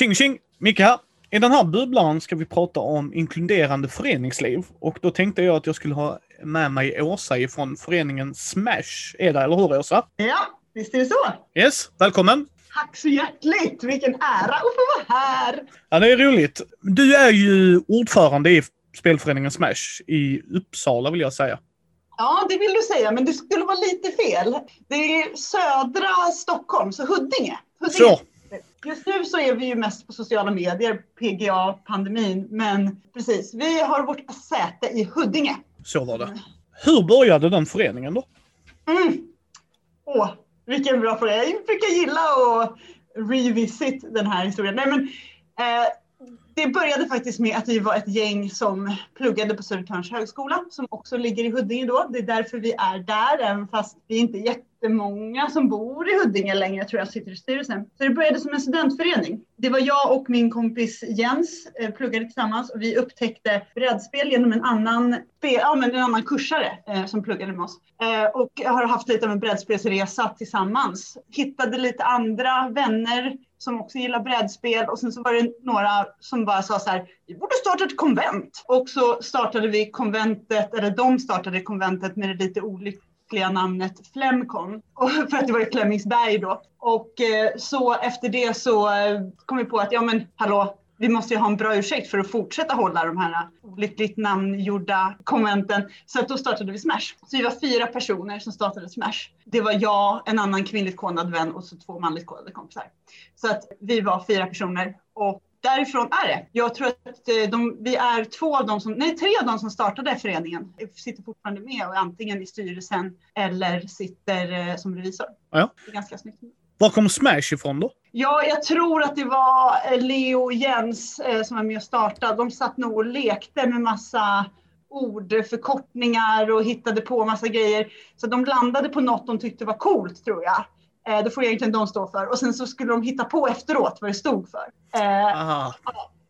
Tjing tjing! Micke här. I den här bubblan ska vi prata om inkluderande föreningsliv och då tänkte jag att jag skulle ha med mig Åsa ifrån föreningen Smash. Är det, eller hur Åsa? Ja, visst är det så. Yes, välkommen! Tack så hjärtligt! Vilken ära att få vara här! Ja, det är roligt. Du är ju ordförande i spelföreningen Smash i Uppsala vill jag säga. Ja, det vill du säga, men det skulle vara lite fel. Det är södra Stockholm, så Huddinge. Huddinge. Så, Just nu så är vi ju mest på sociala medier, PGA-pandemin, men precis, vi har vårt säte i Huddinge. så var det. Hur började den föreningen då? Mm. Åh, vilken bra fråga. Jag brukar gilla att revisit den här historien. Nej, men, eh, det började faktiskt med att vi var ett gäng som pluggade på Södertörns högskola som också ligger i Huddinge då. Det är därför vi är där, även fast vi inte är jättemånga som bor i Huddinge längre, tror jag sitter i styrelsen. Så det började som en studentförening. Det var jag och min kompis Jens eh, pluggade tillsammans och vi upptäckte brädspel genom en annan, ja, men en annan kursare eh, som pluggade med oss. Eh, och har haft lite av en brädspelsresa tillsammans. Hittade lite andra vänner som också gillar brädspel och sen så var det några som bara sa så här, vi borde starta ett konvent. Och så startade vi konventet, eller de startade konventet med det lite olyckliga namnet Flemcon. För att det var i Flemingsberg då. Och eh, så efter det så eh, kom vi på att, ja men hallå, vi måste ju ha en bra ursäkt för att fortsätta hålla de här olyckligt namngjorda konventen. Så att då startade vi Smash. Så vi var fyra personer som startade Smash. Det var jag, en annan kvinnligt kodad vän och så två manligt kodade kompisar. Så att vi var fyra personer och därifrån är det. Jag tror att eh, de, vi är två av dem som, nej tre av dem som startade föreningen sitter fortfarande med och är antingen i styrelsen eller sitter eh, som revisor. Ja. Det är ganska snyggt. Var kom Smash ifrån då? Ja, jag tror att det var eh, Leo och Jens som var med och startade. De satt nog och lekte med massa ordförkortningar och hittade på massa grejer. Så de landade på något de tyckte var coolt tror jag. Eh, det får egentligen de stå för. Och sen så skulle de hitta på efteråt vad det stod för. Eh,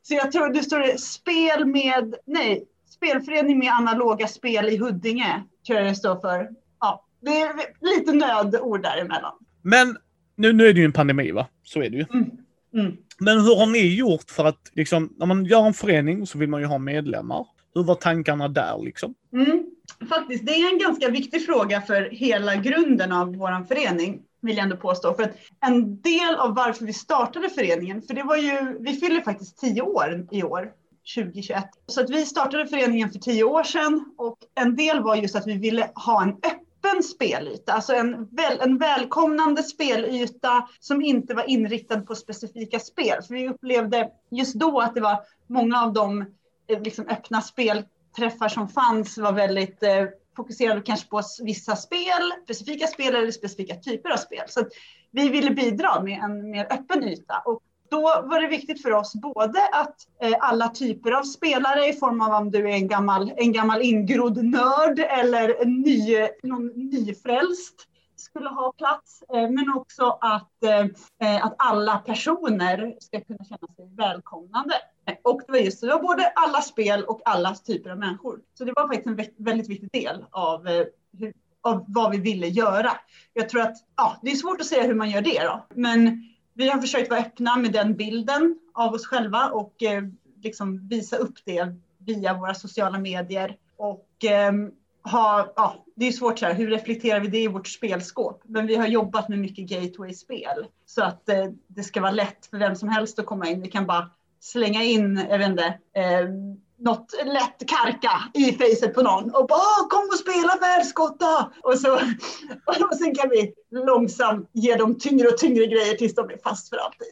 så jag tror det står spel med, nej, spelförening med analoga spel i Huddinge. Tror jag det står för. Ja, det är lite nödord däremellan. Men nu, nu är det ju en pandemi va? Så är det ju. Mm. Mm. Men hur har ni gjort för att, liksom, när man gör en förening så vill man ju ha medlemmar. Hur var tankarna där liksom? Mm. Faktiskt, det är en ganska viktig fråga för hela grunden av vår förening, vill jag ändå påstå. För att en del av varför vi startade föreningen, för det var ju, vi fyller faktiskt tio år i år, 2021. Så att vi startade föreningen för tio år sedan och en del var just att vi ville ha en öppen spelyta, alltså en, väl, en välkomnande spelyta som inte var inriktad på specifika spel. För vi upplevde just då att det var många av de eh, liksom, öppna spelträffar som fanns var väldigt eh, fokuserade kanske på vissa spel, specifika spel eller specifika typer av spel. Så vi ville bidra med en mer öppen yta. Och då var det viktigt för oss både att eh, alla typer av spelare i form av om du är en gammal, en gammal ingrodd nörd eller en ny, någon nyfrälst skulle ha plats, eh, men också att, eh, eh att alla personer ska kunna känna sig välkomnande. Och det var just det, det var både alla spel och alla typer av människor. Så det var faktiskt en väldigt viktig del av, eh, hur, av vad vi ville göra. Jag tror att, ja, det är svårt att säga hur man gör det då, men vi har försökt vara öppna med den bilden av oss själva och eh, liksom visa upp det via våra sociala medier. Och eh, ha, ja, det är svårt så här, hur reflekterar vi det i vårt spelskåp? Men vi har jobbat med mycket gateway-spel så att eh, det ska vara lätt för vem som helst att komma in. Vi kan bara slänga in, jag vet inte, eh, något lätt karka i facet på någon och bara "Åh, kom och spela världsgotta! Och, så, och sen kan vi långsamt ge dem tyngre och tyngre grejer tills de blir fast för alltid.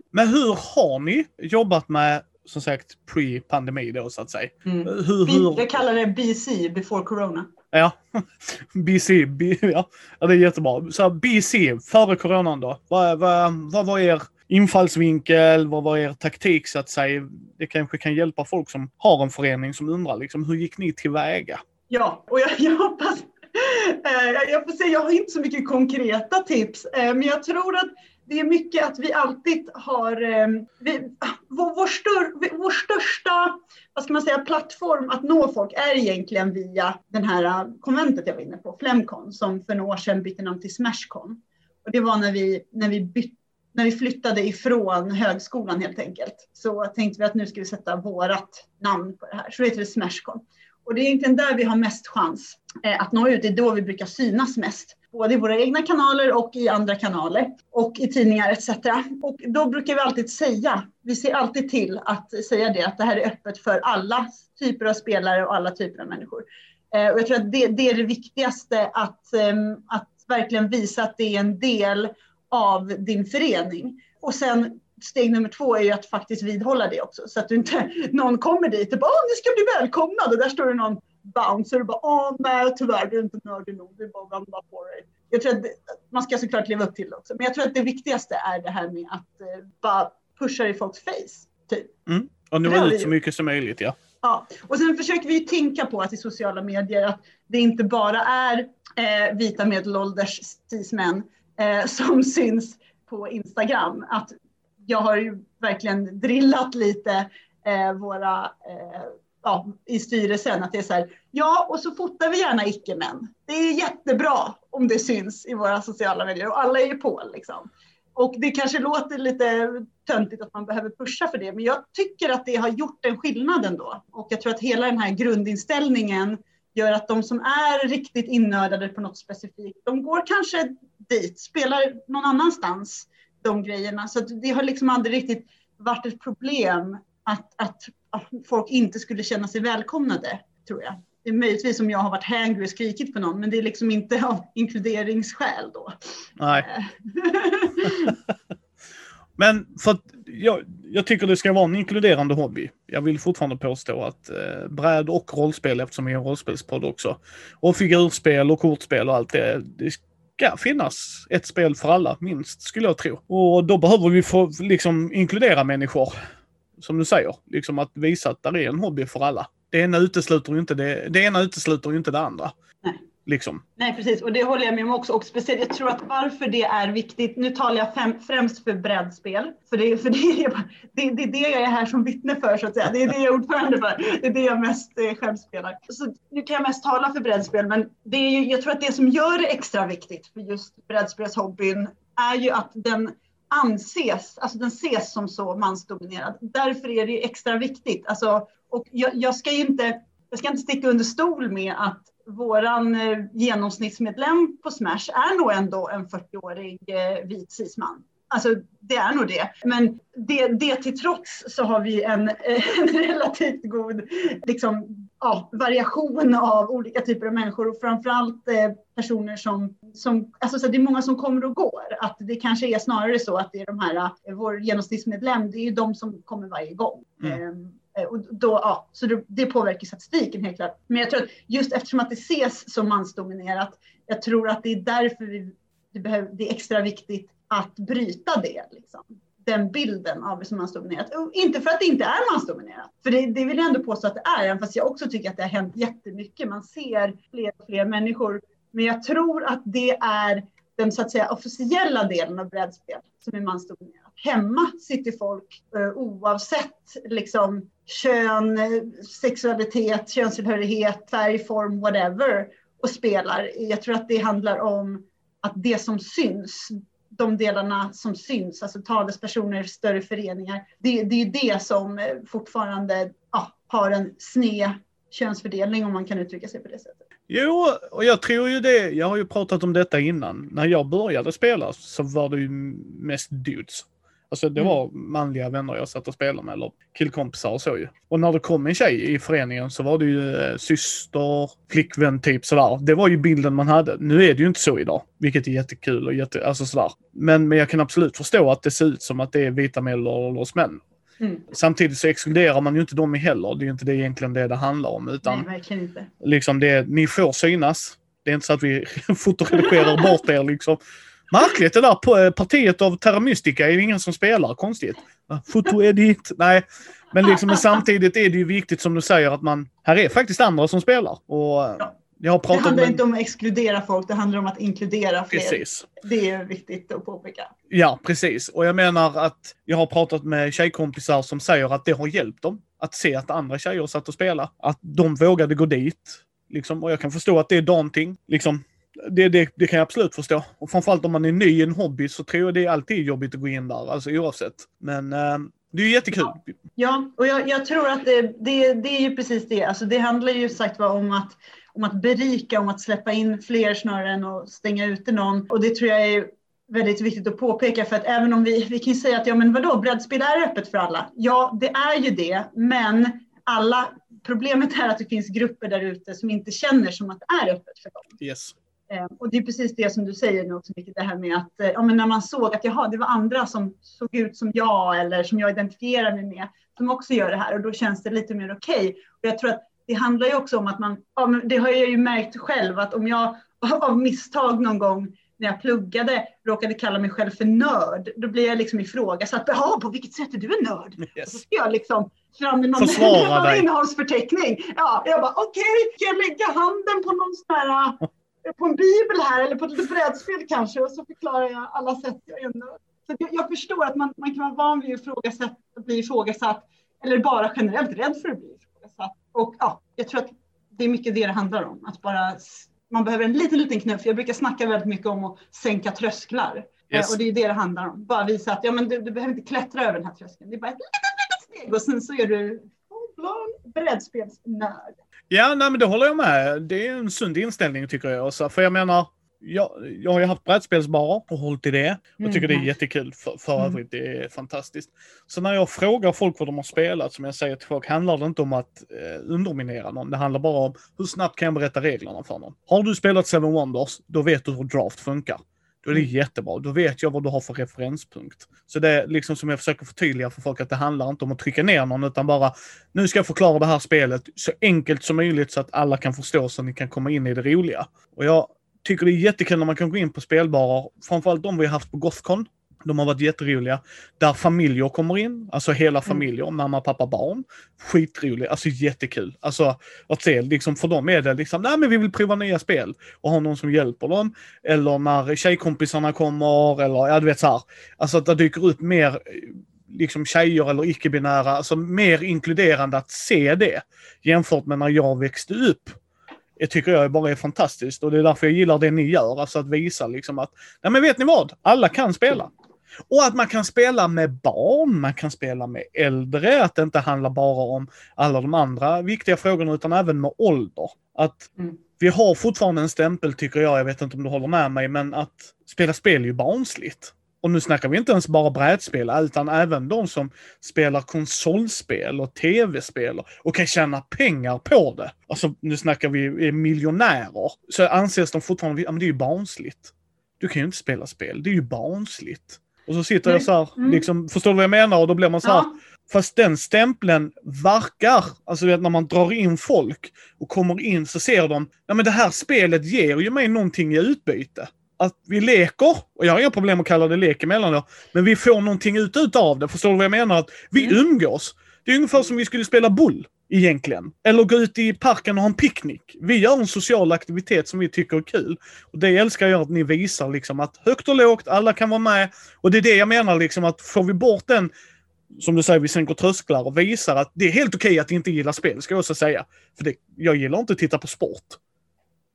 Men hur har ni jobbat med, som sagt, pre-pandemi då så att säga? Mm. Hur, hur, jag kallar det BC, before corona. ja, BC, B, ja, ja, det är jättebra. Så BC, före coronan då. Vad, vad, vad var er infallsvinkel? Vad var er taktik så att säga? Det kanske kan hjälpa folk som har en förening som undrar liksom, hur gick ni tillväga? Ja, och jag, jag hoppas... Eh, jag- får säga, jag har inte så mycket konkreta tips, eh, men jag tror att det är mycket att vi alltid har... Eh, vi, vår, vår, stör, vår största vad ska man säga, plattform att nå folk är egentligen via den här eh, konventet jag var inne på, Flemcon, som för några år sedan bytte namn till Smashcon. Och det var när vi, när vi bytte när vi flyttade ifrån högskolan helt enkelt så tänkte vi att nu ska vi sätta vårat namn på det här. Så det heter det Smashcon. Och det är egentligen där vi har mest chans eh, att nå ut. Det är då vi brukar synas mest. Både i våra egna kanaler och i andra kanaler och i tidningar etc. Och då brukar vi alltid säga, vi ser alltid till att säga det, att det här är öppet för alla typer av spelare och alla typer av människor. Eh, och jag tror att det, det är det viktigaste, att, ehm, att verkligen visa att det är en del av din förening. Och sen steg nummer två är ju att faktiskt vidhålla det också så att du inte någon kommer dit och bara ni ska bli välkomnad och där står det någon bouncer och bara Åh nej tyvärr du är inte nördig nog, vi bara vända på dig. Jag tror att det, man ska såklart leva upp till det också men jag tror att det viktigaste är det här med att eh, bara pusha i folks face. Typ. Mm. Och nå ut så mycket som möjligt ja. Ja, och sen försöker vi tänka på att i sociala medier att det inte bara är eh, vita medelålders cis-män eh, som syns på Instagram. Att jag har ju verkligen drillat lite eh, våra eh, ja, i styrelsen att det är så här, ja och så fotar vi gärna icke-män. Det är jättebra om det syns i våra sociala medier och alla är ju på liksom. Och det kanske låter lite töntigt att man behöver pusha för det, men jag tycker att det har gjort en skillnad ändå. Och jag tror att hela den här grundinställningen gör att de som är riktigt innördade på något specifikt, de går kanske dit, spelar någon annanstans de grejerna. Så det har liksom aldrig riktigt varit ett problem att, att, att folk inte skulle känna sig välkomnade, tror jag. Det är möjligtvis om jag har varit hangry och skrikit på någon, men det är liksom inte av inkluderingsskäl då. Nej. men för att jag, jag, tycker det ska vara en inkluderande hobby. Jag vill fortfarande påstå att eh, bräd och rollspel, eftersom vi är en rollspelspodd också, och figurspel och kortspel och allt det, det ska finnas ett spel för alla, minst, skulle jag tro. Och då behöver vi få liksom inkludera människor. Som du säger, liksom att visa att det är en hobby för alla. Det ena utesluter inte det, det, ena utesluter inte det andra. Nej. Liksom. Nej, precis. Och det håller jag med om också. Och speciellt, jag tror att varför det är viktigt, nu talar jag fem, främst för brädspel, för, det, för det, är, det, det är det jag är här som vittne för, så att säga. Det är det jag är ordförande för. Det är det jag mest eh, själv spelar. Så nu kan jag mest tala för brädspel, men det är ju, jag tror att det som gör det extra viktigt för just brädspelshobbyn är ju att den anses, alltså den ses som så mansdominerad. Därför är det extra viktigt. Alltså, och jag, jag, ska inte, jag ska inte sticka under stol med att våran eh, genomsnittsmedlem på Smash är nog ändå en 40-årig eh, vit cisman. Alltså det är nog det. Men det, det till trots så har vi en, en relativt god liksom, ja, variation av olika typer av människor och framförallt eh, personer som, som alltså så det är många som kommer och går. Att det kanske är snarare så att det är de här, eh, vår genomsnittsmedlem, det är ju de som kommer varje gång. Mm. Eh, och då, ja, så det, det påverkar statistiken helt klart. Men jag tror att just eftersom att det ses som mansdominerat, jag tror att det är därför vi, det, behöver, det är extra viktigt att bryta det. Liksom. Den bilden av det som mansdominerat. Och inte för att det inte är mansdominerat, för det, det vill jag ändå påstå att det är, även fast jag också tycker att det har hänt jättemycket. Man ser fler och fler människor. Men jag tror att det är den så att säga officiella delen av brädspel som är mansdominerat. Hemma sitter folk eh, oavsett liksom, kön, sexualitet, könstillhörighet, färg, form, whatever och spelar. Jag tror att det handlar om att det som syns, de delarna som syns, alltså talespersoner, större föreningar, det, det är det som eh, fortfarande ja, har en sned könsfördelning om man kan uttrycka sig på det sättet. Jo, och jag tror ju det. Jag har ju pratat om detta innan. När jag började spela så var det ju mest dudes. Alltså det mm. var manliga vänner jag satt och spelade med, eller killkompisar och så ju. Och när det kom en tjej i föreningen så var det ju eh, syster, flickvän typ sådär. Det var ju bilden man hade. Nu är det ju inte så idag, vilket är jättekul och jätte, alltså sådär. Men, men jag kan absolut förstå att det ser ut som att det är vita medelålders män. Mm. Samtidigt så exkluderar man ju inte dem heller. Det är ju inte det egentligen det det handlar om. Utan Nej, verkligen inte. Liksom det, ni får synas. Det är inte så att vi fotoredigerar bort er liksom. Märkligt det där partiet av Terra Mystica är ju ingen som spelar. Konstigt. Fotoedit. Nej. Men liksom men samtidigt är det ju viktigt som du säger att man... Här är faktiskt andra som spelar. Och ja. jag har pratat det handlar med... inte om att exkludera folk, det handlar om att inkludera fler. Precis. Det är viktigt att påpeka. Ja, precis. Och jag menar att jag har pratat med tjejkompisar som säger att det har hjälpt dem att se att andra tjejer satt och spelade. Att de vågade gå dit. Liksom, och jag kan förstå att det är daunting. Liksom, det, det, det kan jag absolut förstå. Och framförallt om man är ny i en hobby så tror jag det är alltid jobbigt att gå in där, alltså oavsett. Men eh, det är jättekul. Ja, ja och jag, jag, tror att det, det, det är ju precis det. Alltså det handlar ju sagt var om att, om att berika, om att släppa in fler snarare än att stänga ute någon. Och det tror jag är väldigt viktigt att påpeka för att även om vi, vi kan säga att ja men vadå, brädspel är öppet för alla. Ja, det är ju det, men alla, problemet är att det finns grupper där ute som inte känner som att det är öppet för dem. Yes. Eh, och det är precis det som du säger nu också, det här med att eh, ja, men när man såg att jaha, det var andra som såg ut som jag eller som jag identifierar mig med som också gör det här och då känns det lite mer okej. Okay. Och jag tror att det handlar ju också om att man, ja, men det har jag ju märkt själv att om jag av misstag någon gång när jag pluggade råkade kalla mig själv för nörd, då blir jag liksom ifrågasatt. Jaha, på vilket sätt är du en nörd? Yes. Så ska jag liksom fram med någon, någon innehållsförteckning. Ja, jag bara okej, okay, ska jag lägga handen på någon sån här på en bibel här eller på ett litet brädspel kanske och så förklarar jag alla sätt jag är. Så jag, jag, förstår att man, man kan vara van vid att bli ifrågasatt eller bara generellt rädd för att bli ifrågasatt. Och ja, jag tror att det är mycket det det handlar om. Att bara, man behöver en liten, liten knuff. Jag brukar snacka väldigt mycket om att sänka trösklar. Yes. Och det är det det handlar om. Bara visa att ja, men du, du behöver inte klättra över den här tröskeln. Det är bara ett litet, litet steg och sen så är du brädspelsnörd. Ja, nej, men det håller jag med. Det är en sund inställning tycker jag. Också. För jag menar, jag, jag har ju haft brädspelsbarer och hållit i det. Och tycker mm. det är jättekul. För, för mm. övrigt, det är fantastiskt. Så när jag frågar folk vad de har spelat, som jag säger till folk, handlar det inte om att eh, underminera någon. Det handlar bara om hur snabbt kan jag berätta reglerna för någon. Har du spelat Seven Wonders, då vet du hur draft funkar. Då är det jättebra. Då vet jag vad du har för referenspunkt. Så det är liksom som jag försöker förtydliga för folk att det handlar inte om att trycka ner någon utan bara nu ska jag förklara det här spelet så enkelt som möjligt så att alla kan förstå så att ni kan komma in i det roliga. Och jag tycker det är jättekul när man kan gå in på spelbarer, framförallt de vi har haft på Gothcon. De har varit jätteroliga. Där familjer kommer in, alltså hela mm. familjer, mm. mamma, pappa, barn. Skitroliga, alltså jättekul. Alltså att se, liksom för dem är det liksom, nej men vi vill prova nya spel och ha någon som hjälper dem. Eller när tjejkompisarna kommer, eller ja du vet så här. Alltså att det dyker upp mer liksom tjejer eller icke-binära, alltså mer inkluderande att se det jämfört med när jag växte upp. Det tycker jag bara är fantastiskt och det är därför jag gillar det ni gör, alltså att visa liksom att, nej men vet ni vad? Alla kan spela. Och att man kan spela med barn, man kan spela med äldre, att det inte handlar bara om alla de andra viktiga frågorna utan även med ålder. Att mm. vi har fortfarande en stämpel tycker jag, jag vet inte om du håller med mig, men att spela spel är ju barnsligt. Och nu snackar vi inte ens bara brädspel, utan även de som spelar konsolspel och tv-spel och kan tjäna pengar på det. Alltså, nu snackar vi miljonärer. Så anses de fortfarande, ja men det är ju barnsligt. Du kan ju inte spela spel, det är ju barnsligt. Och så sitter jag så här, mm. liksom, förstår du vad jag menar? Och då blir man så här, ja. fast den stämpeln verkar, alltså vet, när man drar in folk och kommer in så ser de, ja men det här spelet ger ju mig någonting i utbyte. Att vi leker, och jag har inga problem att kalla det lek emellan då, men vi får någonting ut av det. Förstår du vad jag menar? Att vi mm. umgås. Det är ungefär som vi skulle spela bull egentligen. Eller gå ut i parken och ha en picknick. Vi gör en social aktivitet som vi tycker är kul. Och det älskar jag att ni visar liksom att högt och lågt, alla kan vara med. Och det är det jag menar liksom att får vi bort den, som du säger, vi sänker trösklar och visar att det är helt okej okay att inte gilla spel, ska jag också säga. För det, jag gillar inte att titta på sport.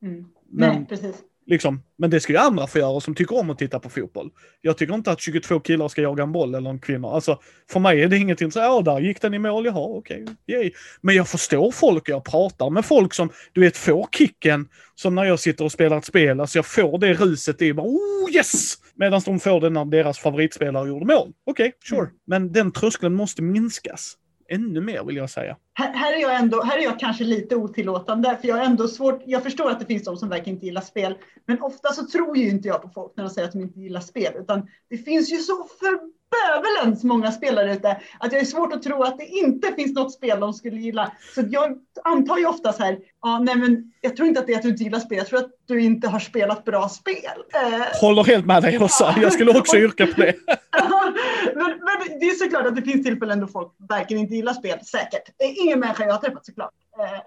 Mm. Men, Nej, precis. Liksom. Men det ska ju andra få göra som tycker om att titta på fotboll. Jag tycker inte att 22 killar ska jaga en boll eller en kvinna. Alltså, för mig är det ingenting så, ja där gick den i mål, jaha okej, okay, Men jag förstår folk, jag pratar med folk som, du vet, får kicken som när jag sitter och spelar ett spel. Alltså jag får det ruset, är bara oh yes! Medan de får det när deras favoritspelare gjorde mål. Okej, okay, sure. Mm. Men den tröskeln måste minskas ännu mer vill jag säga. Här, här, är jag ändå, här är jag kanske lite otillåtande, för jag är ändå svårt, jag förstår att det finns de som verkligen inte gillar spel, men ofta så tror ju inte jag på folk när de säger att de inte gillar spel, utan det finns ju så för bövelens många spelare ute att jag är svårt att tro att det inte finns något spel de skulle gilla. Så jag antar ju ofta så här, ja, nej men jag tror inte att det är att du inte gillar spel, jag tror att du inte har spelat bra spel. Eh, Håller helt med dig också, jag skulle också yrka på det. men, men, det är såklart att det finns tillfällen då folk verkligen inte gillar spel, säkert ingen människa jag har träffat såklart. Eh, eh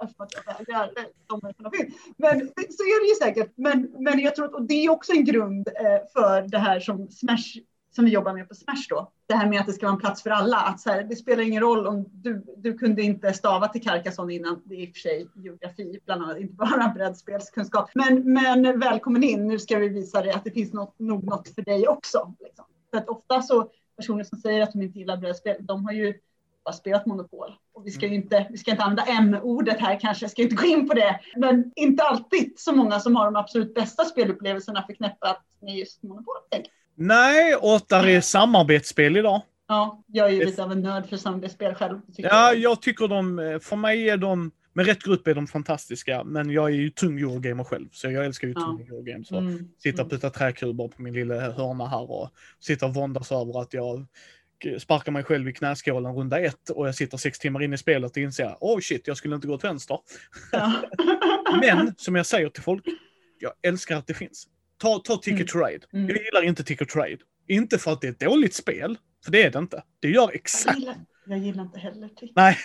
men så är det ju säkert. Men, men jag tror att och det är också en grund eh, för det här som Smash som vi jobbar med på Smash då. Det här med att det ska vara en plats för alla. Att så här, det spelar ingen roll om du, du kunde inte stava till Carcassonne innan. Det är i och för sig geografi bland annat, inte bara brädspelskunskap. Men, men välkommen in, nu ska vi visa dig att det finns något, nog något för dig också. Liksom. För att ofta så personer som säger att de inte gillar brädspel, de har ju bara spelat Monopol. Och vi ska ju inte, vi ska inte använda M-ordet här kanske, jag ska inte gå in på det. Men inte alltid så många som har de absolut bästa spelupplevelserna förknippat med just Monopol. Nej, och där är samarbetsspel idag. Ja, jag är ju lite av en nörd för samarbetsspel själv. Ja, jag tycker de, för mig är de, med rätt grupp är de fantastiska, men jag är ju tung Eurogamer själv, så jag älskar ju ja. tung Eurogames. Mm. Sitta och mm. putta träkuber på min lilla hörna här och sitta och våndas över att jag sparkar mig själv i knäskålen runda ett och jag sitter sex timmar in i spelet och inser oh shit, jag skulle inte gå åt vänster. Ja. Men som jag säger till folk, jag älskar att det finns. Ta, ta Ticket mm. Ride. Mm. Jag gillar inte Ticket Trade. Inte för att det är ett dåligt spel, för det är det inte. Det gör exakt... Jag gillar, jag gillar inte heller Ticket Nej.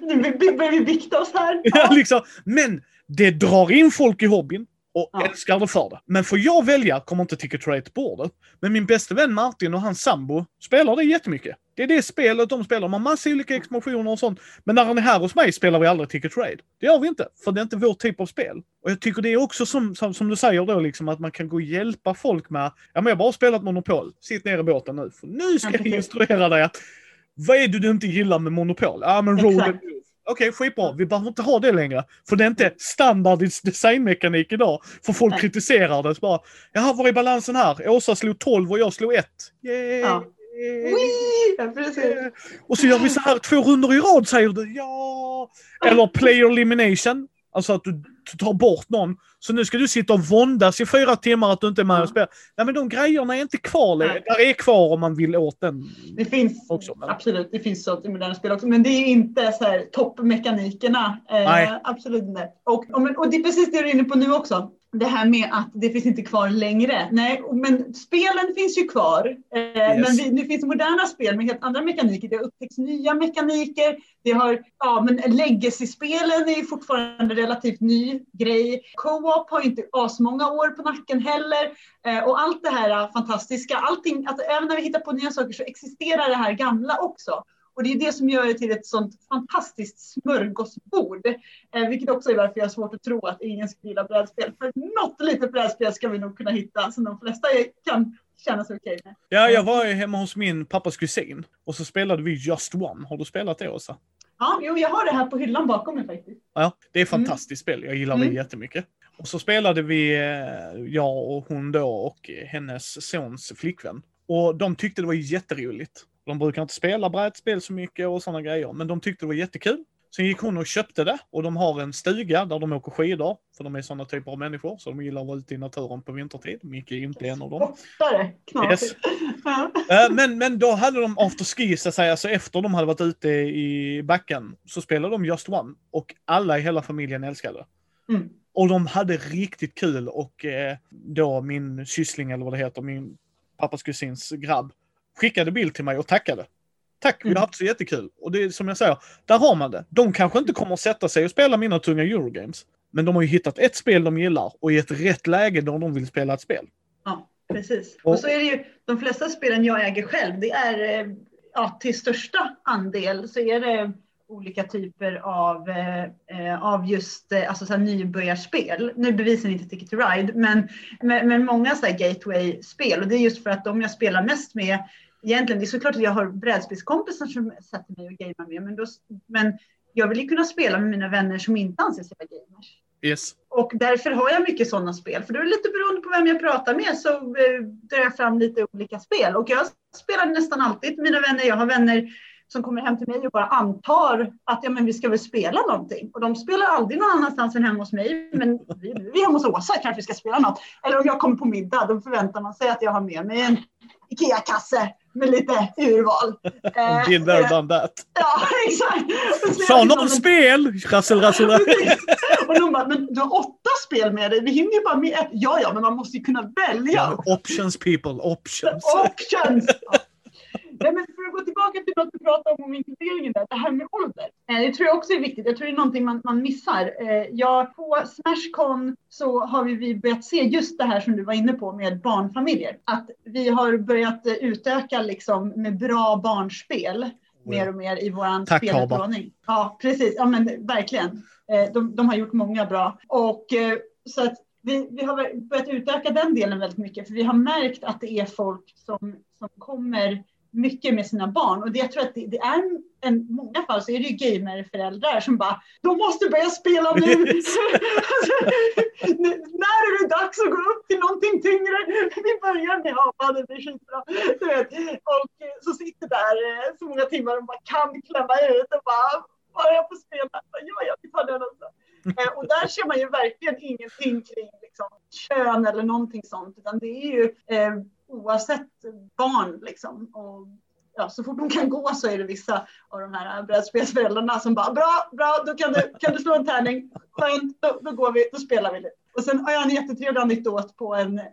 Nu börjar vi bikta oss här. Ja, liksom. Men det drar in folk i hobbyn och ja. älskar det för det. Men får jag välja kommer inte Ticket Rate på bordet. Men min bästa vän Martin och hans sambo spelar det jättemycket. Det är det spelet de spelar. De har massa olika expansioner och sånt. Men när han är här hos mig spelar vi aldrig Ticket Trade. Det gör vi inte, för det är inte vår typ av spel. Och jag tycker det är också som, som, som du säger då, liksom, att man kan gå och hjälpa folk med, ja men jag har bara spelat Monopol, sitt ner i båten nu. För nu ska jag instruera dig att, vad är det du inte gillar med Monopol? Ja men roll Okej, okay, skitbra. Vi behöver inte ha det längre. För det är inte standard designmekanik idag. För folk Nej. kritiserar det. Så bara, Jaha, var är balansen här? Åsa slog 12 och jag slog 1. Yay! Ja. Och så gör vi så här två runder i rad säger du. Ja! Eller player elimination. Alltså att du tar bort någon. Så nu ska du sitta och våndas i fyra timmar att du inte är med och spelar. Nej men de grejerna är inte kvar längre. Där är kvar om man vill åt den. Det finns också, men... absolut, det finns sånt i moderna spel också. Men det är inte så här toppmekanikerna. Eh, absolut inte. Och, och, och det är precis det du är inne på nu också det här med att det finns inte kvar längre. Nej, men spelen finns ju kvar. Eh, yes. Men vi, nu finns moderna spel med helt andra mekaniker. Det har upptäckts nya mekaniker. Det har, ja, men legacy-spelen är ju fortfarande relativt ny grej. Co-op har inte asmånga år på nacken heller. Eh, och allt det här fantastiska, allting, alltså, även när vi hittar på nya saker så existerar det här gamla också. Och det är det som gör det till ett sånt fantastiskt smörgåsbord. Eh, vilket också är varför jag har svårt att tro att ingen skulle gilla brädspel. För något litet brädspel ska vi nog kunna hitta som de flesta kan känna sig okej med. Ja, jag var hemma hos min pappas kusin och så spelade vi Just One. Har du spelat det Åsa? Ja, jo, jag har det här på hyllan bakom mig faktiskt. Ja, det är ett mm. fantastiskt mm. spel. Jag gillar det mm. jättemycket. Och så spelade vi, eh, jag och hon då och hennes sons flickvän. Och de tyckte det var jätteroligt. De brukar inte spela brädspel så mycket och sådana grejer, men de tyckte det var jättekul. Sen gick hon och köpte det och de har en stuga där de åker skidor. För de är sådana typer av människor, så de gillar att vara ute i naturen på vintertid. Micke är inte en av dem. Yes. Eh, men, men då hade de afterski, så att säga, alltså efter de hade varit ute i backen, så spelade de Just One. Och alla i hela familjen älskade det. Mm. Och de hade riktigt kul och eh, då min syssling, eller vad det heter, min pappas kusins grabb, skickade bild till mig och tackade. Tack, vi har mm. haft så jättekul. Och det är som jag säger, där har man det. De kanske inte kommer att sätta sig och spela mina tunga Eurogames. Men de har ju hittat ett spel de gillar och i ett rätt läge då de vill spela ett spel. Ja, precis. Och, och så är det ju, de flesta spelen jag äger själv, det är eh, ja, till största andel så är det olika typer av, eh, av just eh, alltså så här nybörjarspel. Nu bevisar inte Ticket to Ride, men, men, men många gateway-spel. Och det är just för att de jag spelar mest med egentligen, det är såklart att jag har brädspelskompisar som sätter mig och gamear med, men, då, men jag vill ju kunna spela med mina vänner som inte anses vara gamers. Yes. Och därför har jag mycket sådana spel, för det är lite beroende på vem jag pratar med så eh, drar jag fram lite olika spel. Och jag spelar nästan alltid mina vänner. Jag har vänner som kommer hem till mig och bara antar att ja, men vi ska väl spela någonting. Och de spelar aldrig någon annanstans än hemma hos mig. Men vi, vi är hemma hos Åsa, kanske vi ska spela något. Eller om jag kommer på middag, då förväntar man sig att jag har med mig en Ikea-kasse med lite urval. Eh, Been there, done that. Ja, exakt. Sa någon spel? Rassel, rassel. och de bara, men du har åtta spel med dig. Vi hinner ju bara med ett. Ja, ja, men man måste ju kunna välja. Ja, options people, options. options. Nej, men för att gå tillbaka till något du pratade om, om inkluderingen där, det här med ålder. Eh, Eh, det tror jag också är viktigt. Jag tror det är någonting man, man missar. Eh, ja, på Smashcon så har vi börjat se just det här som du var inne på med barnfamiljer. Att vi har börjat utöka liksom med bra barnspel mer och mer i våran spelutmaning. Ja, precis. Ja, men verkligen. De, de har gjort många bra. Och så att vi, vi har börjat utöka den delen väldigt mycket, för vi har märkt att det är folk som, som kommer mycket med sina barn. Och det, jag tror att det, det är en, många fall så är det ju gamerföräldrar som bara, de måste börja spela nu. När är det dags att gå upp till någonting tyngre? Vi börjar med ja, det blir skitbra. Du vet. Och så sitter där eh, så många timmar och bara kan klämma ut och bara, bara jag får spela. Ja, jag tar den också. Eh, och där ser man ju verkligen ingenting kring liksom, kön eller någonting sånt, utan det är ju eh, oavsett barn liksom. Och, ja, så fort de kan gå så är det vissa av de här brädspelsföräldrarna som bara bra, bra, då kan du, kan du slå en tärning, skönt, då, då går vi, då spelar vi lite. Och sen har jag en jättetrevlig anekdot på en eh,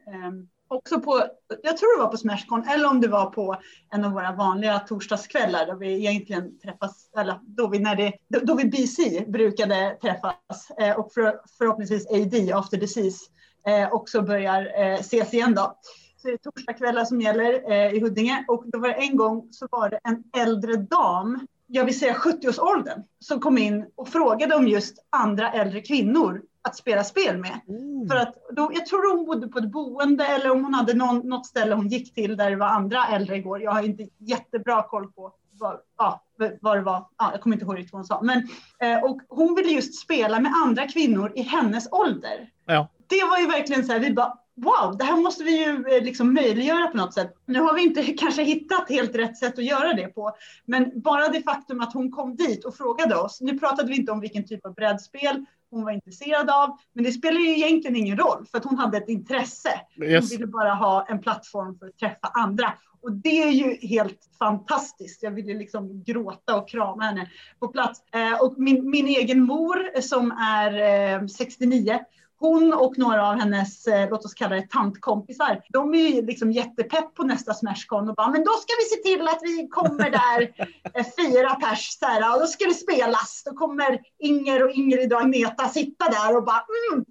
också på, jag tror det var på Smashcon eller om det var på en av våra vanliga torsdagskvällar då vi egentligen träffas, eller då vi, när det, då vi BC brukade träffas eh, och för, förhoppningsvis AD, After Disease, eh, också börjar eh, ses igen då. Det torsdagskvällar som gäller eh, i Huddinge och då var det en gång så var det en äldre dam, jag vill säga 70-årsåldern, som kom in och frågade om just andra äldre kvinnor att spela spel med. Mm. För att då, jag tror hon bodde på ett boende eller om hon hade någon, något ställe hon gick till där det var andra äldre igår. Jag har inte jättebra koll på vad, ja, vad det var. Ja, jag kommer inte ihåg riktigt vad hon sa. Men, eh, och hon ville just spela med andra kvinnor i hennes ålder. Ja. Det var ju verkligen så här, vi bara wow, det här måste vi ju eh, liksom möjliggöra på något sätt. Nu har vi inte kanske hittat helt rätt sätt att göra det på, men bara det faktum att hon kom dit och frågade oss. Nu pratade vi inte om vilken typ av brädspel hon var intresserad av, men det spelar ju egentligen ingen roll för att hon hade ett intresse. Yes. Hon ville bara ha en plattform för att träffa andra och det är ju helt fantastiskt. Jag ville liksom gråta och krama henne på plats. Eh, och min, min egen mor som är 69, eh, hon och några av hennes, eh, låt oss kalla det tantkompisar, de är ju liksom jättepepp på nästa Smashcon och bara, men då ska vi se till att vi kommer där eh, fyra pers så här, och då ska det spelas. Då kommer Inger och Ingrid och Agneta sitta där och bara, mm.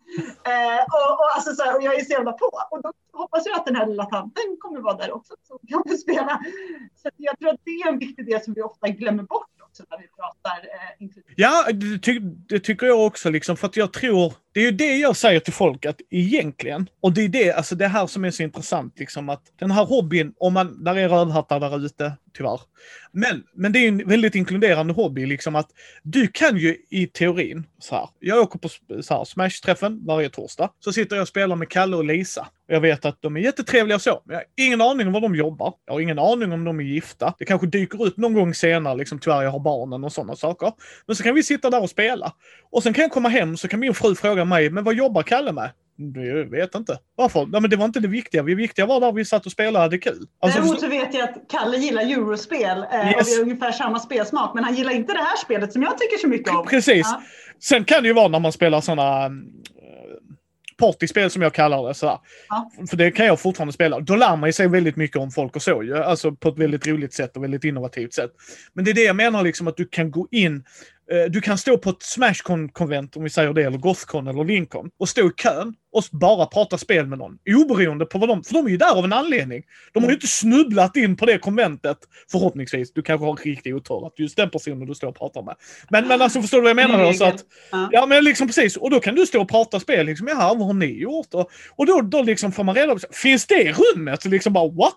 Eh, och, och, alltså, så här, och jag är så jävla på. Och då hoppas jag att den här lilla tanten kommer vara där också, så kan vi spela. Så jag tror att det är en viktig del som vi ofta glömmer bort när vi pratar eh, Ja, det, ty det, tycker jag också, liksom, för att jag tror, det är ju det jag säger till folk att egentligen, och det är det, alltså det här som är så intressant, liksom att den här hobbyn, om man, där är rödhattar där ute, tyvärr. Men, men det är en väldigt inkluderande hobby, liksom att du kan ju i teorin, så här, jag åker på så här, Smash-träffen varje torsdag, så sitter jag och spelar med Kalle och Lisa. Jag vet att de är jättetrevliga och så, men jag har ingen aning om var de jobbar. Jag har ingen aning om de är gifta. Det kanske dyker upp någon gång senare, liksom tyvärr jag har barnen och sådana saker. Men så kan vi sitta där och spela. Och sen kan jag komma hem så kan min fru fråga mig, men vad jobbar Kalle med? Jag vet inte. Varför? Nej, men det var inte det viktiga. Det viktiga var där vi satt och spelade och hade kul. Alltså, Däremot så vet jag att Kalle gillar eurospel eh, yes. och vi har ungefär samma spelsmak. Men han gillar inte det här spelet som jag tycker så mycket om. Precis. Ja. Sen kan det ju vara när man spelar sådana partyspel som jag kallar det. Sådär. Ja. För det kan jag fortfarande spela. Då lär man sig väldigt mycket om folk och så ju. Alltså på ett väldigt roligt sätt och väldigt innovativt sätt. Men det är det jag menar liksom att du kan gå in Eh, du kan stå på ett Smashcon-konvent, om vi säger det, eller Gothcon eller Lincoln, och stå i kön och bara prata spel med någon. Oberoende på vad de... För de är ju där av en anledning. De har ju inte snubblat in på det konventet, förhoppningsvis. Du kanske har riktig otur att just den personen du står och pratar med. Men, men alltså förstår du vad jag menar? Då? Så att, ja men liksom precis. Och då kan du stå och prata spel. Liksom, Jaha, vad har ni gjort? Och, och då, då liksom får man reda på, finns det rummet? Så liksom bara what?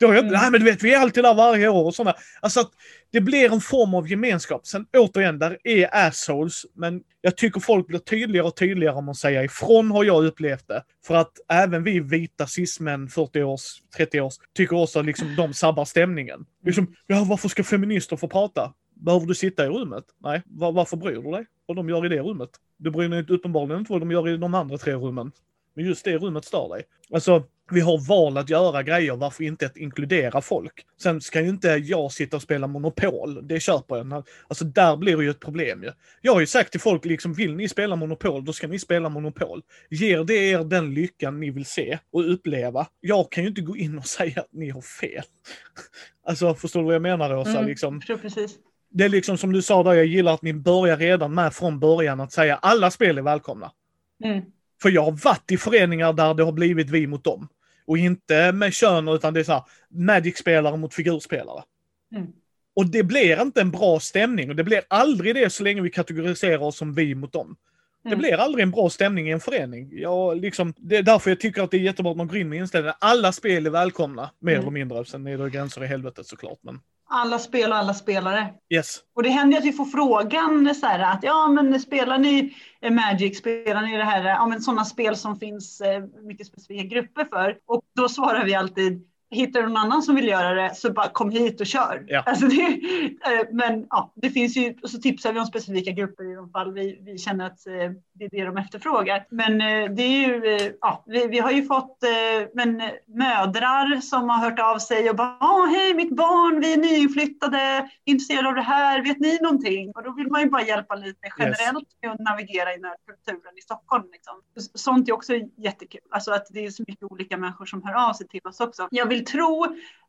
Har jag, mm. Nej men du vet, vi är alltid där varje år och sådana. Alltså att det blir en form av gemenskap. Sen återigen, där är assholes, men jag tycker folk blir tydligare och tydligare om att säga ifrån har jag upplevt det. För att även vi vita cismän, 40 års, 30 års, tycker också att liksom, de sabbar stämningen. Liksom, ja varför ska feminister få prata? Behöver du sitta i rummet? Nej, var, varför bryr du dig? Vad de gör i det rummet? Du bryr dig uppenbarligen inte vad de gör i de andra tre rummen. Men just det rummet stör dig. Alltså, vi har val att göra grejer, varför inte att inkludera folk? Sen ska ju inte jag sitta och spela Monopol, det köper jag. Alltså där blir det ju ett problem ju. Jag har ju sagt till folk, liksom vill ni spela Monopol, då ska ni spela Monopol. Ger det er den lyckan ni vill se och uppleva? Jag kan ju inte gå in och säga att ni har fel. alltså förstår du vad jag menar Åsa? Mm, liksom, precis. Det är liksom som du sa där, jag gillar att ni börjar redan med från början att säga alla spel är välkomna. Mm. För jag har varit i föreningar där det har blivit vi mot dem. Och inte med kön utan det är så här, Magic-spelare mot figurspelare. Mm. Och det blir inte en bra stämning och det blir aldrig det så länge vi kategoriserar oss som vi mot dem. Det Mm. blir aldrig en bra stämning i en förening. Jag, liksom, det är därför jag tycker att det är jättebra att man går in med inställningen alla spel är välkomna, mer Mm. eller mindre. Sen är det gränser i helvetet såklart. Men Alla spel och alla spelare. yes. Och det händer att vi får frågan så här att ja men spelar ni eh, Magic, spelar ni det här, ja men sådana spel som finns eh, mycket specifika grupper för. Och då svarar vi alltid Hittar du någon annan som vill göra det så bara kom hit och kör. Ja. Alltså det, eh, men ja, det finns ju, och så tipsar vi om specifika grupper i de fall vi, vi känner att eh, det är det de efterfrågar. Men eh, det är ju, ja, vi, vi har ju fått men, mödrar som har hört av sig och bara hej mitt barn, vi är nyinflyttade, intresserade av det här, vet ni någonting? Och då vill man ju bara hjälpa lite generellt med att navigera i nördkulturen i Stockholm. Liksom. Sånt är också jättekul, alltså att det är så mycket olika människor som hör av sig till oss också. Jag vill tro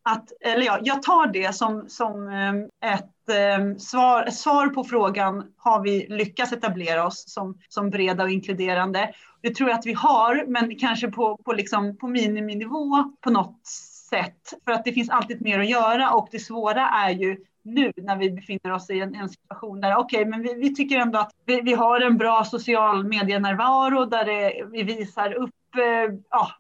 att, eller ja, jag tar det som, som ehm, ett, ehm, svar, ett svar på frågan, har vi lyckats etablera oss som, som breda och inkluderande? Det tror jag att vi har, men kanske på, på, liksom, på miniminivå på något sätt. För att det finns alltid mer att göra och det svåra är ju nu när vi befinner oss i en, en situation där okej, okay, men vi, vi, tycker ändå att vi, vi, har en bra social medienärvaro där det, vi visar upp eh, ja,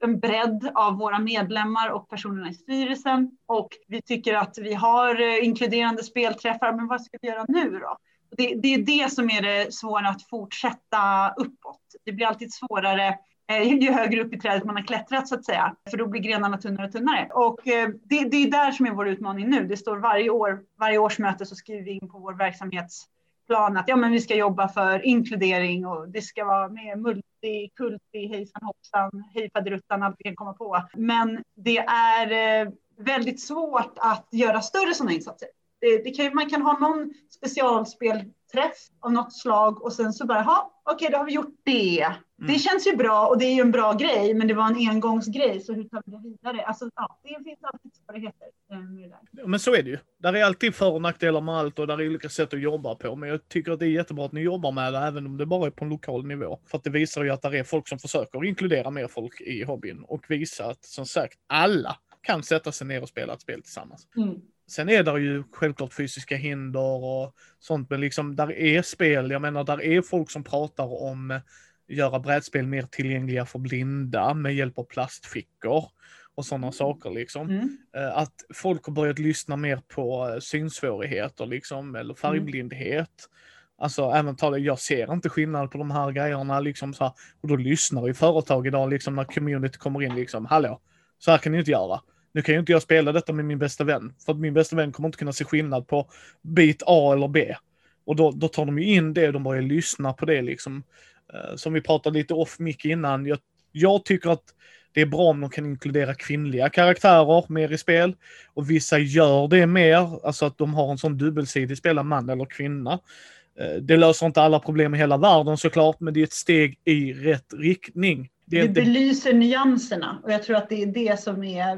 en bredd av våra medlemmar och personerna i styrelsen. Och vi tycker att vi har eh, inkluderande spelträffar, men vad ska vi göra nu då? Det, det är det som är det svåra att fortsätta uppåt. Det blir alltid svårare eh, ju högre upp i trädet man har klättrat så att säga, för då blir grenarna tunnare och tunnare. Och eh, det, det är där som är vår utmaning nu. Det står varje år, varje årsmöte så skriver vi in på vår verksamhetsplan att ja, men vi ska jobba för inkludering och det ska vara med multi, kulti, hejsan hoppsan, hej faderuttan, allt vi kan komma på. Men det är eh, väldigt svårt att göra större sådana insatser. Det, det kan, man kan ha någon specialspelträff av något slag och sen så bara, ja, okej, okay, då har vi gjort det. Mm. Det känns ju bra och det är ju en bra grej, men det var en engångsgrej, så hur tar vi det vidare? Alltså, ja, det finns alltid svårigheter med det men så är det ju. Där är alltid för och nackdelar med allt och där är olika sätt att jobba på. Men jag tycker att det är jättebra att ni jobbar med det, även om det bara är på en lokal nivå. För att det visar ju att det är folk som försöker inkludera mer folk i hobbyn och visa att, som sagt, alla kan sätta sig ner och spela ett spel tillsammans. Mm. Sen är det ju självklart fysiska hinder och sånt, men liksom där är spel, jag menar där är folk som pratar om göra brädspel mer tillgängliga för blinda med hjälp av plastfickor och sådana saker liksom. Mm. Att folk har börjat lyssna mer på synsvårigheter liksom, eller färgblindhet. Alltså även talet, jag ser inte skillnad på de här grejerna liksom så här, och då lyssnar ju företag idag liksom när community kommer in liksom, hallå, så här kan ni inte göra. Nu kan ju inte jag spela detta med min bästa vän, för att min bästa vän kommer inte kunna se skillnad på bit A eller B. Och då, då tar de ju in det, de börjar lyssna på det liksom. Uh, som vi pratade lite off mic innan, jag, jag tycker att det är bra om de kan inkludera kvinnliga karaktärer mer i spel. Och vissa gör det mer, alltså att de har en sån dubbelsidig spela man eller kvinna. Uh, det löser inte alla problem i hela världen såklart, men det är ett steg i rätt riktning. Det, det belyser nyanserna och jag tror att det är det som är,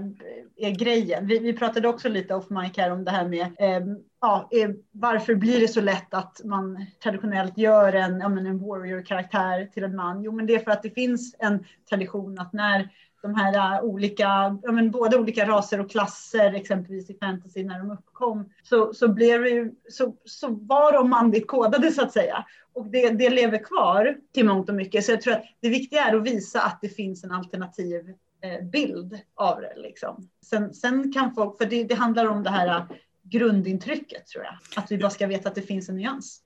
är grejen. Vi, vi pratade också lite off mic här om det här med eh, ja, varför blir det så lätt att man traditionellt gör en, ja, en warrior-karaktär till en man? Jo, men det är för att det finns en tradition att när de här äh, olika, ja, men både olika raser och klasser, exempelvis i fantasy när de uppkom, så, så, blev det ju, så, så var de manligt kodade så att säga. Och det, det lever kvar till mångt och mycket. Så jag tror att det viktiga är att visa att det finns en alternativ Eh, bild av det. Liksom. Sen, sen kan folk, för det, det handlar om det här eh, grundintrycket tror jag. Att vi bara ska veta att det finns en nyans.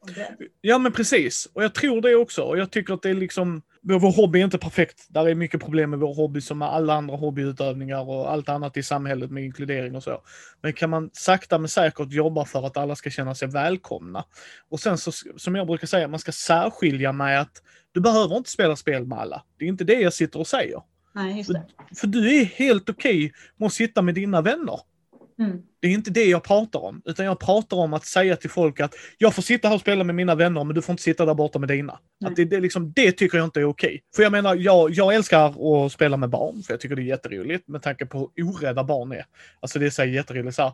Ja men precis, och jag tror det också. Och jag tycker att det är liksom, vår hobby är inte perfekt. Där är mycket problem med vår hobby som med alla andra hobbyutövningar och allt annat i samhället med inkludering och så. Men kan man sakta men säkert jobba för att alla ska känna sig välkomna. Och sen så, som jag brukar säga, man ska särskilja med att du behöver inte spela spel med alla. Det är inte det jag sitter och säger. Nej, just det. För, för du är helt okej okay med att sitta med dina vänner. Mm. Det är inte det jag pratar om, utan jag pratar om att säga till folk att jag får sitta här och spela med mina vänner, men du får inte sitta där borta med dina. Nej. Att det, det, liksom, det tycker jag inte är okej. För jag menar, jag, jag älskar att spela med barn, för jag tycker det är jätteroligt med tanke på hur orädda barn är. Alltså det är så jätteroligt. Så här,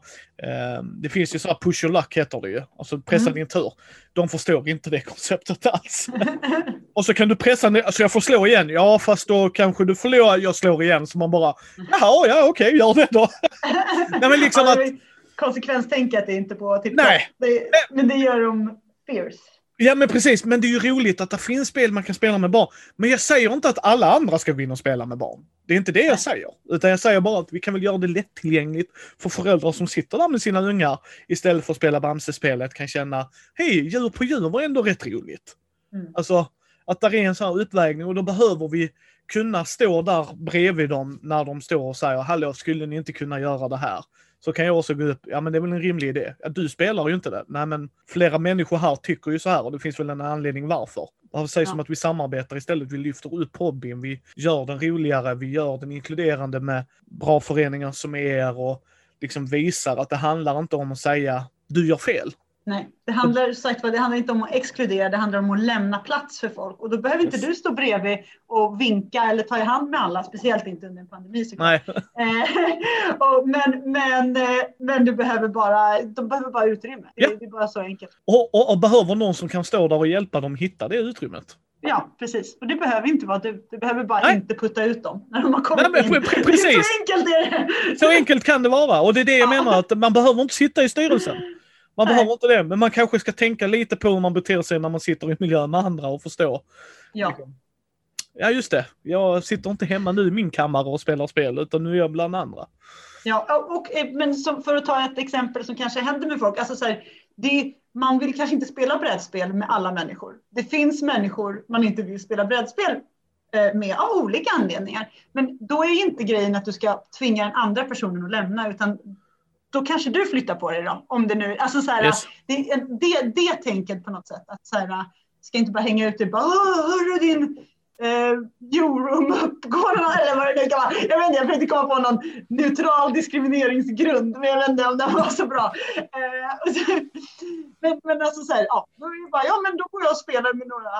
eh, det finns ju så här push your luck heter det ju, alltså pressa Mm. din tur. De förstår inte det konceptet alls. Och så kan du pressa ner, alltså jag får slå igen, ja fast då kanske du förlorar, jag slår igen. Så man bara, jaha, ja okej, gör det då. Nej men liksom att, Konsekvenstänket är inte på tipp Nej. det, Men det gör dem fierce. ja men precis, men det är ju roligt att det finns spel man kan spela med barn. Men jag säger inte att alla andra ska gå in och spela med barn. Det är inte det jag Nej. säger. Utan jag säger bara att vi kan väl göra det lättillgängligt för föräldrar som sitter där med sina ungar istället för att spela Bamse-spelet kan känna, hej, djur på djur var ändå rätt roligt. Mm. Alltså, att det är en sån här uppvägning och då behöver vi kunna stå där bredvid dem när de står och säger hallå, skulle ni inte kunna göra det här? Så kan jag också gå upp, ja men det är väl en rimlig idé. Ja, du spelar ju inte det. Nej men flera människor här tycker ju så här och det finns väl en anledning varför. Det sägs Ja. som att vi samarbetar istället, vi lyfter upp hobbyn, vi gör den roligare, vi gör den inkluderande med bra föreningar som er och liksom visar att det handlar inte om att säga du gör fel. Nej, det handlar, sagt, det handlar inte om att exkludera, det handlar om att lämna plats för folk. Och då behöver inte Yes. du stå bredvid och vinka eller ta i hand med alla, speciellt inte under en pandemi. Nej, Eh, och, men, men, eh, men du behöver bara, de behöver bara utrymme. Ja. Det, det är bara så enkelt. och, och, och behöver någon som kan stå där och hjälpa dem hitta det utrymmet. Ja, precis. Och det behöver inte vara du. Du behöver bara Nej. inte putta ut dem när de har kommit Nej, men in. precis. Så enkelt är det. Så enkelt kan det vara och det är det jag Ja. menar att man behöver inte sitta i styrelsen. Man Nej. behöver inte det, men man kanske ska tänka lite på hur man beter sig när man sitter i miljö med andra och förstå. Ja, Ja just det, jag sitter inte hemma nu i min kammare och spelar spel utan nu är jag bland andra. ja och, eh, men för att ta ett exempel som kanske händer med folk. Alltså så här, det, man vill kanske inte spela brädspel med alla människor. Det finns människor man inte vill spela brädspel eh, med av olika anledningar. Men då är inte grejen att du ska tvinga den andra personen att lämna utan då kanske du flyttar på dig då. Om det nu, alltså så här, Yes. det, det, det tänket på något sätt. Att så här, ska inte bara hänga ute och bara "Åh, hörru din eh, Eurum uppgår eller vad det nu kan vara. Jag vet inte, jag försökte komma på någon neutral diskrimineringsgrund men jag vet inte om den var så bra. Eh, så, men, men alltså så här, ja, då är det bara, ja men då går jag och spelar med några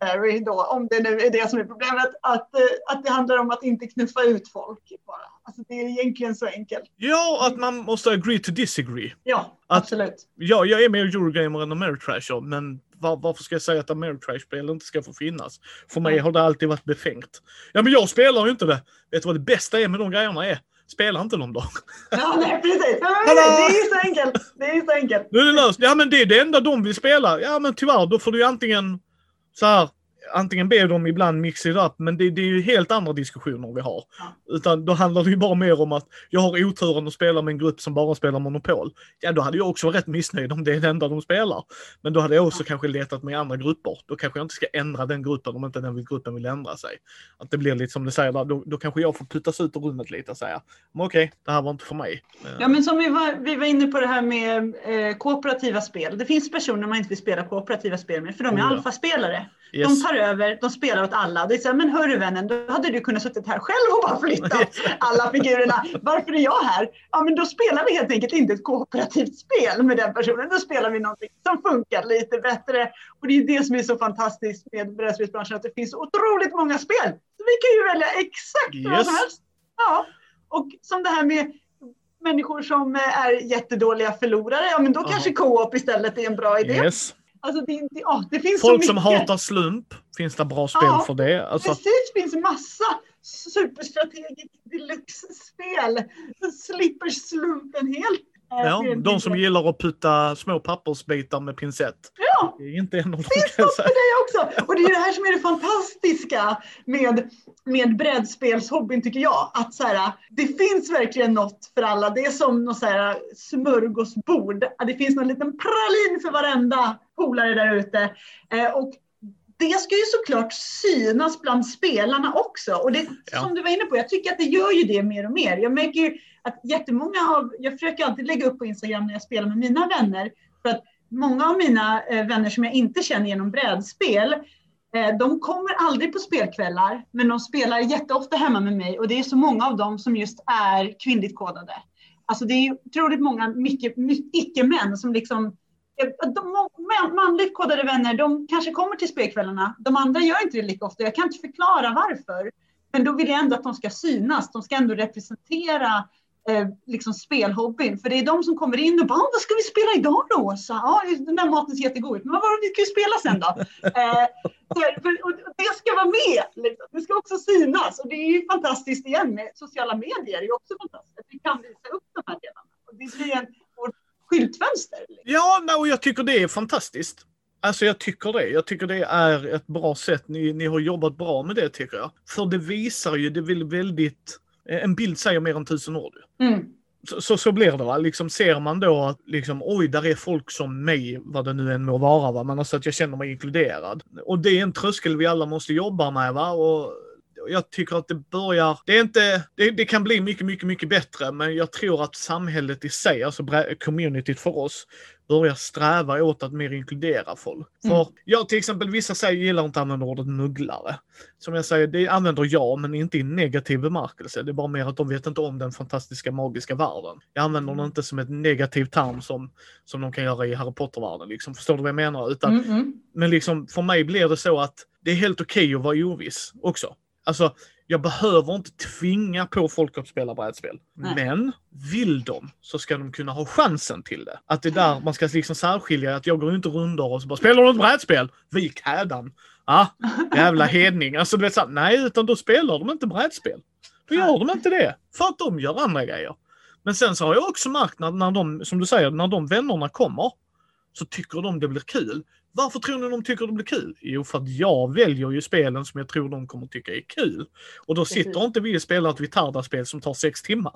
Mary då, om det nu är det som är problemet, att, eh, att det handlar om att inte knuffa ut folk bara. Alltså det är egentligen så enkelt. Ja, att man måste agree to disagree. Ja, Att- absolut. Ja, jag är mer Eurogamer än Ameritrasher, men var, varför ska jag säga att Ameritrash-spel inte ska få finnas? För mig har det alltid varit befängt. Ja, men jag spelar ju inte det. Vet du vad det bästa är med de grejerna är? Spela inte dem då. Ja, nej, precis. Hallå! Det är ju så enkelt. Det är så enkelt. Nu är det löst. Ja, men det är det enda de vill spela. Ja, men tyvärr, då får du ju antingen så här, antingen be dem ibland mix it up, men det, det är ju helt andra diskussioner vi har. Ja. Utan då handlar det ju bara mer om att jag har oturen att spela med en grupp som bara spelar Monopol. Ja, då hade jag också varit rätt missnöjd om det är det enda de spelar. Men då hade jag också kanske letat mig andra grupper. Då kanske jag inte ska ändra den gruppen om inte den gruppen vill ändra sig. Att det blir lite som du säger då, då kanske jag får puttas ut ur rummet lite och säga, men okej, det här var inte för mig. Eh, Ja, men som vi var, vi var inne på det här med eh, kooperativa spel. Det finns personer man inte vill spela kooperativa spel med för de är Oh, ja. alfaspelare. Yes. De tar över, de spelar åt alla. Det är så här, men hörru vännen, då hade du kunnat suttit här själv och bara flyttat alla figurerna. Varför är jag här? Ja, men då spelar vi helt enkelt inte ett kooperativt spel med den personen. Då spelar vi någonting som funkar lite bättre. Och det är det som är så fantastiskt med brädspelsbranschen, att det finns otroligt många spel. Så vi kan ju välja exakt vad Yes. som helst. Ja, och som det här med människor som är jättedåliga förlorare, ja men då Ja. kanske co-op istället är en bra idé. yes. Alltså det, det, ja, det finns Folk som hatar slump, finns det bra spel Ja, för det? Alltså, Precis, det finns massa superstrategiskt deluxe-spel. Slipper slumpen helt. Ja, de som gillar att putta små pappersbitar med pincett. Ja, Det är inte en av dem finns något för dig också. Och det är det här som är det fantastiska med, med brädspelshobbyn tycker jag. Att så här, det finns verkligen något för alla. Det är som något så här smörgåsbord. Det finns någon liten pralin för varenda polare där ute. Eh, och det ska ju såklart synas bland spelarna också. Och det, Ja. som du var inne på, jag tycker att det gör ju det mer och mer. Jag märker att jättemånga av, jag försöker alltid lägga upp på Instagram när jag spelar med mina vänner. För att många av mina eh, vänner som jag inte känner genom brädspel, eh, de kommer aldrig på spelkvällar, men de spelar jätteofta hemma med mig och det är så många av dem som just är kvinnligt kodade. Alltså det är otroligt många mycket, icke-män som liksom eh, de manligt kodade vänner, de kanske kommer till spelkvällarna. De andra gör inte det lika ofta. Jag kan inte förklara varför. Men då vill jag ändå att de ska synas. De ska ändå representera eh, liksom spelhobbyn. För det är de som kommer in och bara, vad ska vi spela idag då, Åsa? Ja, den där maten ser jättegod ut. Men vad vi ska ju spela sen då? eh, för, och det ska vara med. Liksom. Det ska också synas. Och det är ju fantastiskt igen med sociala medier. Det är också fantastiskt. Vi kan visa upp de här delarna. Och det blir en, skyltfönster. Liksom. Ja, och jag tycker det är fantastiskt. Alltså jag tycker det. Jag tycker det är ett bra sätt. Ni, ni har jobbat bra med det tycker jag. För det visar ju, det vill väldigt, en bild säger mer än tusen ord. Mm. Så, så, så, blir det va. Liksom ser man då att liksom, oj, där är folk som mig, vad det nu än må vara va. Men alltså att jag känner mig inkluderad. Och det är en tröskel vi alla måste jobba med va. Och jag tycker att det börjar, det är inte, det, det, kan bli mycket, mycket, mycket bättre, men jag tror att samhället i sig, alltså communityt för oss, börjar sträva åt att mer inkludera folk. Mm. För jag till exempel, vissa säger, gillar inte att använda ordet mugglare. Som jag säger, det använder jag, men inte i negativ bemärkelse. Det är bara mer att de vet inte om den fantastiska magiska världen. Jag använder den inte som ett negativt term som, som de kan göra i Harry Potter-världen. Liksom. Förstår du vad jag menar? Utan, mm -hmm. Men liksom, för mig blir det så att det är helt okej okay att vara oviss också. Alltså, jag behöver inte tvinga på folk att spela brädspel. Nej. Men vill de så ska de kunna ha chansen till det. Att det är där man ska liksom särskilja att jag går inte rundor och så bara spelar du ett brädspel? Vik hädan. Ah, jävla hedning. Alltså du vet så nej utan då spelar de inte brädspel. Då gör de inte det. För att de gör andra grejer. Men sen så har jag också märkt när, när de, som du säger, när de vännerna kommer så tycker de det blir kul. Varför tror ni de tycker det blir kul? Jo, för att jag väljer ju spelen som jag tror de kommer tycka är kul. Och då sitter inte vi och spelar ett Vitarda-spel som tar sex timmar.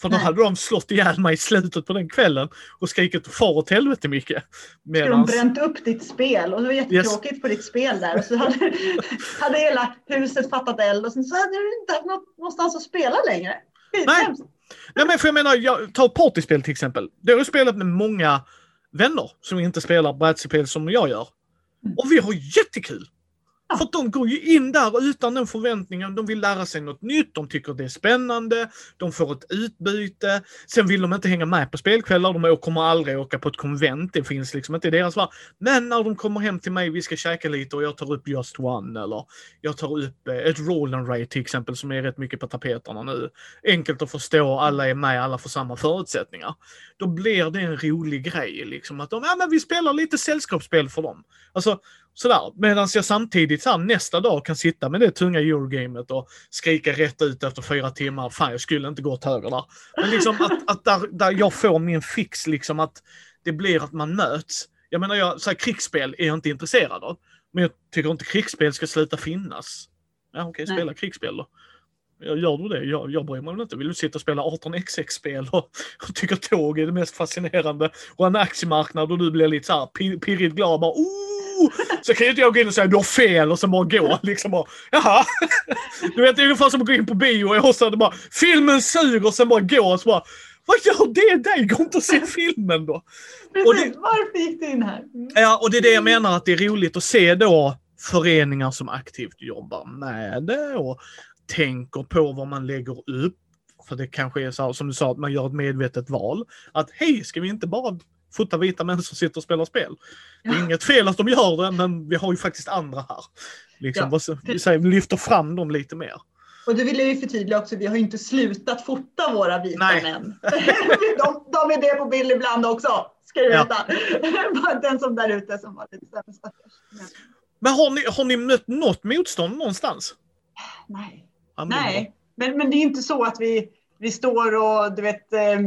För då Nej. hade de slått ihjäl mig i slutet på den kvällen och skrikit far åt helvete mycket. Medans... de bränt upp ditt spel och det var jättetråkigt yes. på ditt spel där. Och så hade, hade hela huset fattat eld och sen så hade du inte haft någonstans att spela längre. Nej. Nej men för jag menar, jag, ta partyspel till exempel. Det har jag spelat med många vänner som inte spelar brädspel som jag gör. Och vi har jättekul! För de går ju in där utan den förväntningen. De vill lära sig något nytt, de tycker det är spännande, de får ett utbyte. Sen vill de inte hänga med på spelkvällar, de kommer aldrig åka på ett konvent, det finns liksom inte i deras värld. Men när de kommer hem till mig, vi ska käka lite och jag tar upp Just One eller jag tar upp eh, ett Roll and Ray till exempel som är rätt mycket på tapeterna nu. Enkelt att förstå, alla är med, alla får samma förutsättningar. Då blir det en rolig grej liksom att de, ja men vi spelar lite sällskapsspel för dem. Alltså, Sådär. Medan jag samtidigt så här, nästa dag kan sitta med det tunga Eurogamet och skrika rätt ut efter fyra timmar. Fan, jag skulle inte gått höger där. Men liksom att, att där, där jag får min fix, liksom att det blir att man möts. Jag menar, jag, så här, krigsspel är jag inte intresserad av. Men jag tycker inte krigsspel ska sluta finnas. Ja, okej, okay, spela krigsspel då. Gör du det? Jag, jag bryr mig inte. Vill du sitta och spela 18xx-spel och, och tycker tåg är det mest fascinerande och en aktiemarknad och du blir lite såhär pirrigt glad bara oh! Så kan ju inte jag gå in och säga du har fel och sen bara gå. Liksom bara, jaha. Du vet, det är ungefär som att gå in på bio och så bara filmen suger och sen bara gå och så bara vad gör det dig? Gå inte och se filmen då. Precis, det, varför gick du in här? Mm. Ja, och det är det jag menar att det är roligt att se då föreningar som aktivt jobbar med det och tänker på vad man lägger upp. För det kanske är så här, som du sa, att man gör ett medvetet val. Att hej, ska vi inte bara fota vita människor som sitter och spelar spel? Det är ja. inget fel att de gör det, men vi har ju faktiskt andra här. Liksom, ja. vi säger, lyfter fram dem lite mer. Och det vill jag ju förtydliga också, vi har ju inte slutat fota våra vita Nej. män. de, de är det på bild ibland också, ska du veta. Ja. Den som där ute som var lite sämst. Men har ni, har ni mött något motstånd någonstans? Nej. Nej, men, men det är inte så att vi, vi står och du vet eh,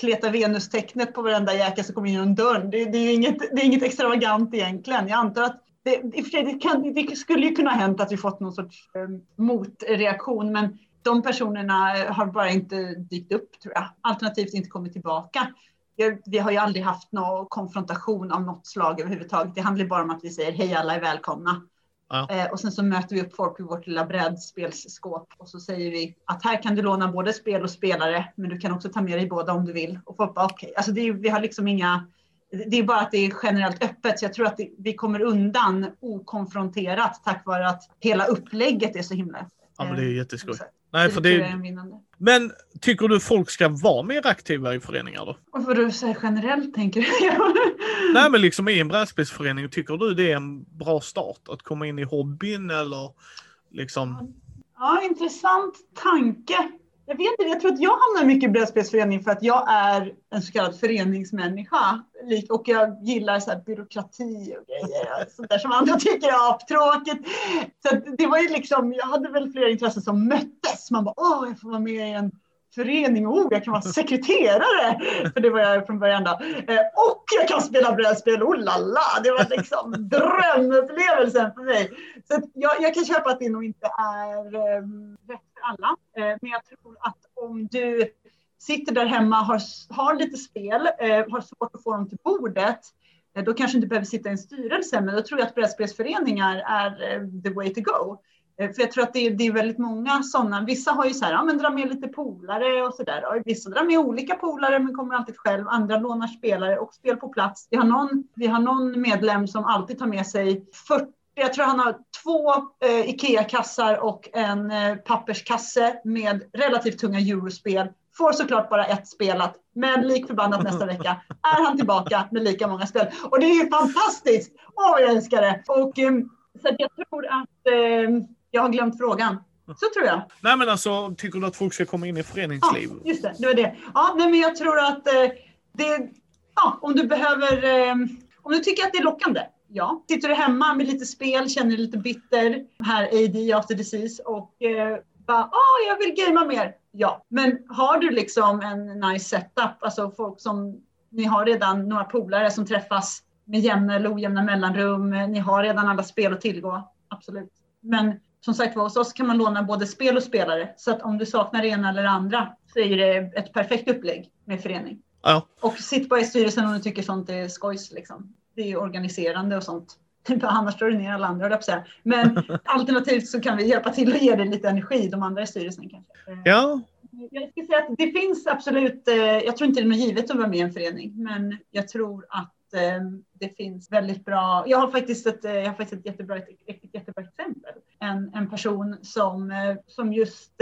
kletar venustecknet på varenda jäkel som kommer in genom dörren. Det, det, är inget, det är inget extravagant egentligen. Jag antar att det, det, kan, det skulle ju kunna ha hänt att vi fått någon sorts eh, motreaktion, men de personerna eh, har bara inte dykt upp tror jag. Alternativt inte kommit tillbaka. Vi har ju aldrig haft någon konfrontation av något slag överhuvudtaget. Det handlar bara om att vi säger hej alla är välkomna. Ja. Eh, och sen så möter vi upp folk i vårt lilla brädspelsskåp och så säger vi att här kan du låna både spel och spelare, men du kan också ta med dig båda om du vill. Och folk bara okej, okay. alltså det är, vi har liksom inga, det är bara att det är generellt öppet, så jag tror att det, vi kommer undan okonfronterat tack vare att hela upplägget är så himla Ja, men det är jätteskoj. Nej, för jag är det... vinnande. Men tycker du folk ska vara mer aktiva i föreningar då? Och vad du säger generellt tänker du? Nej, men liksom i en brädspelsförening, tycker du det är en bra start att komma in i hobbyn eller liksom? Ja, intressant tanke. Jag vet inte, jag tror att jag hamnar mycket i brädspelsförening för att jag är en så kallad föreningsmänniska. Och jag gillar så här byråkrati och grejer, sånt där som andra tycker är aptråkigt. Så det var ju liksom, jag hade väl flera intressen som möttes. Man bara, åh, jag får vara med i en förening, oh, jag kan vara sekreterare, för det var jag från början då. Eh, Och jag kan spela brädspel, oh la la, det var liksom drömupplevelsen för mig. Så jag, jag kan köpa att det nog inte är eh, rätt alla. Eh, men jag tror att om du sitter där hemma, har, har lite spel, eh, har svårt att få dem till bordet, eh, då kanske inte behöver sitta i en styrelse, men då tror jag att brädspelsföreningar är the way to go. För jag tror att det är, det är väldigt många sådana. Vissa har ju så här, ja men dra med lite polare och sådär. Och Vissa drar med olika polare men kommer alltid själv. Andra lånar spelare och spel på plats. Vi har någon, vi har någon medlem som alltid tar med sig 40 jag tror han har två eh, Ikea-kassar och en eh, papperskasse med relativt tunga eurospel. Får såklart bara ett spelat, men lik förbannat nästa vecka är han tillbaka med lika många spel. Och det är ju fantastiskt! Åh, vad jag älskar det! Och, eh, så jag tror att eh, jag har glömt frågan. Så tror jag. Nej, men alltså, tycker du att folk ska komma in i Ja, föreningsliv? just det, det var det. Ja, nej, men jag tror att eh, det, ja, om du behöver, eh, om du tycker att det är lockande, ja. Sitter du hemma med lite spel, känner dig lite bitter, här AD after disease och eh, bara, ah, jag vill gamea mer, ja. Men har du liksom en nice setup, alltså folk som, ni har redan några polare som träffas med jämna eller ojämna mellanrum, ni har redan alla spel att tillgå, absolut. Men som sagt var, hos oss kan man låna både spel och spelare. Så att om du saknar det ena eller det andra så är det ett perfekt upplägg med förening. Ja. Och sitt bara i styrelsen om du tycker sånt är skojs. Liksom. Det är organiserande och sånt. Annars står du ner alla andra, jag. Men alternativt så kan vi hjälpa till och ge dig lite energi, de andra i styrelsen kanske. Eh, Ja, Jag ska säga att det finns absolut, eh, jag tror inte det är något givet att vara med i en förening, men jag tror att eh, det finns väldigt bra, jag har faktiskt ett, eh, jag har faktiskt ett, jättebra, ett, ett jättebra exempel. En, en person som, som just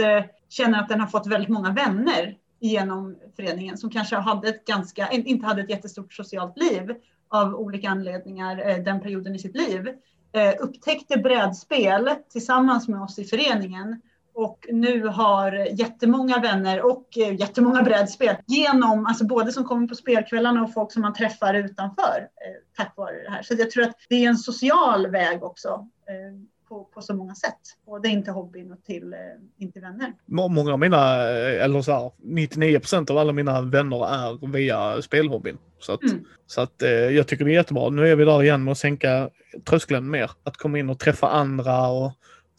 känner att den har fått väldigt många vänner genom föreningen som kanske hade ett ganska, inte hade ett jättestort socialt liv av olika anledningar eh, den perioden i sitt liv. Eh, upptäckte brädspel tillsammans med oss i föreningen och nu har jättemånga vänner och eh, jättemånga brädspel genom, alltså både som kommer på spelkvällarna och folk som man träffar utanför tack vare det här. Så jag tror att det är en social väg också på, på så många sätt. Både in till hobbyn och till, eh, in till vänner. må- många av mina, eh, eller så här, 99 procent av alla mina vänner är via spelhobbyn. Så att, Mm. så att eh, jag tycker det är jättebra. Nu är vi där igen med att sänka tröskeln mer. Att komma in och träffa andra och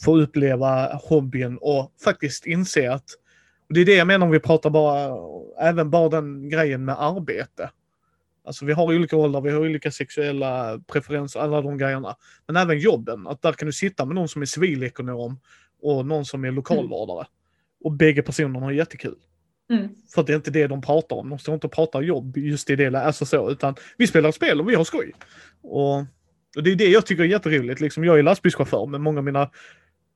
få uppleva hobbyn och faktiskt inse att och det är det jag menar om vi pratar bara, även bara den grejen med arbete. Alltså vi har olika åldrar, vi har olika sexuella preferenser, alla de grejerna. Men även jobben, att där kan du sitta med någon som är civilekonom och någon som är lokalvårdare. Och bägge personerna har jättekul. Mm. För det är inte det de pratar om. De står inte och pratar jobb just i det, alltså så, utan vi spelar spel och vi har skoj. Och, och det är det jag tycker är jätteroligt. Liksom, jag är lastbilschaufför, men många av mina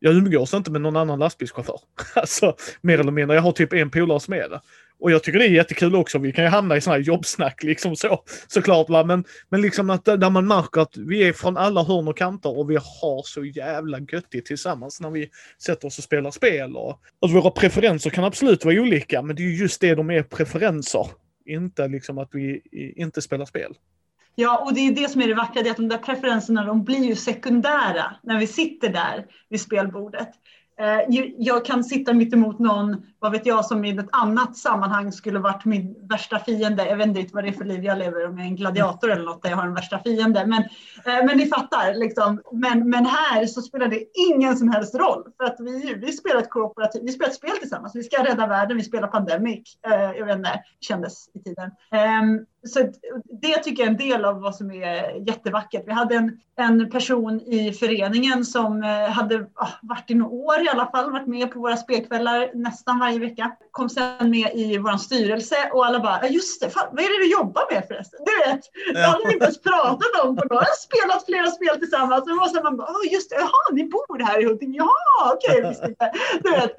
jag umgås inte med någon annan lastbilschaufför. Alltså, mer eller mindre. Jag har typ en polare som är det. Och jag tycker det är jättekul också. Vi kan ju hamna i sådana här jobbsnack liksom så, såklart. Va? Men, men liksom att där man märker att vi är från alla hörn och kanter och vi har så jävla göttigt tillsammans när vi sätter oss och spelar spel. Och, alltså våra preferenser kan absolut vara olika, men det är ju just det de är preferenser. Inte liksom att vi inte spelar spel. Ja, och det är det som är det vackra, det är att de där preferenserna de blir ju sekundära när vi sitter där vid spelbordet. Eh, jag kan sitta mitt emot någon, vad vet jag, som i ett annat sammanhang skulle varit min värsta fiende. Jag vet inte vad det är för liv jag lever, om jag är en gladiator eller något där jag har en värsta fiende. Men, eh, men ni fattar, liksom. men, men här så spelar det ingen som helst roll. För att vi, vi spelar ett kooperativ, vi spelar ett spel tillsammans. Vi ska rädda världen, vi spelar Pandemic. Eh, Jag vet inte, kändes i tiden. Eh, Så det tycker jag är en del av vad som är jättevackert. Vi hade en, en person i föreningen som eh, hade ah, varit i några år i alla fall, varit med på våra spelkvällar nästan varje varje vecka. Kom sen med i vår styrelse och alla bara, ja just det, fan, vad är det du jobbar med förresten? Du vet, det hade vi inte ens pratat om på några. Spelat flera spel tillsammans och det var så man bara, oh, just det, jaha, ni bor här i Huddinge, jaha, okej, okay, visst inte. Du vet,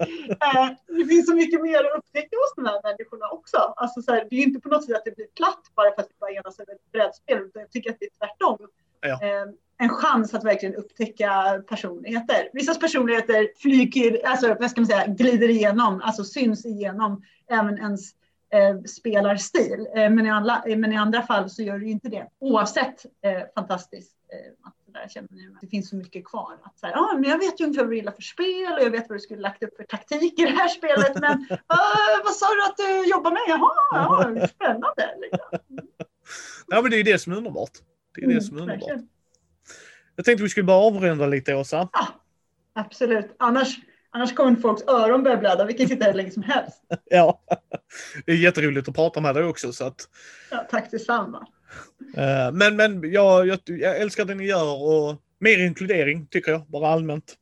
eh, det finns så mycket mer att upptäcka hos de här människorna också. Alltså, så här, det är ju inte på något sätt att det blir platt bara för att vi bara enas över ett brädspel, utan jag tycker att det är tvärtom. Ja. Eh, en chans att verkligen upptäcka personligheter. Vissa personligheter flyger, alltså vad ska man säga, glider igenom, alltså syns igenom även ens eh, spelarstil. Eh, men, i alla, men i andra fall så gör det ju inte det. Oavsett eh, fantastiskt eh, att där känner ni, det finns så mycket kvar. Att så här, ah, men jag vet ju ungefär vad du gillar för spel och jag vet vad du skulle lagt upp för taktik i det här spelet. Men ah, vad sa du att du jobbar med? Jaha, ja, spännande. Liksom. Ja, men det är det som är underbart. Det är det mm, som är underbart. Jag tänkte vi skulle bara avrunda lite, Åsa. Ja, absolut. Annars, annars kommer folks öron börja blöda. Vi kan sitta här hur länge som helst. ja, det är jätteroligt att prata med dig också. Så att... ja, tack detsamma. Uh, men men jag, jag, jag, älskar det ni gör och mer inkludering tycker jag, bara allmänt.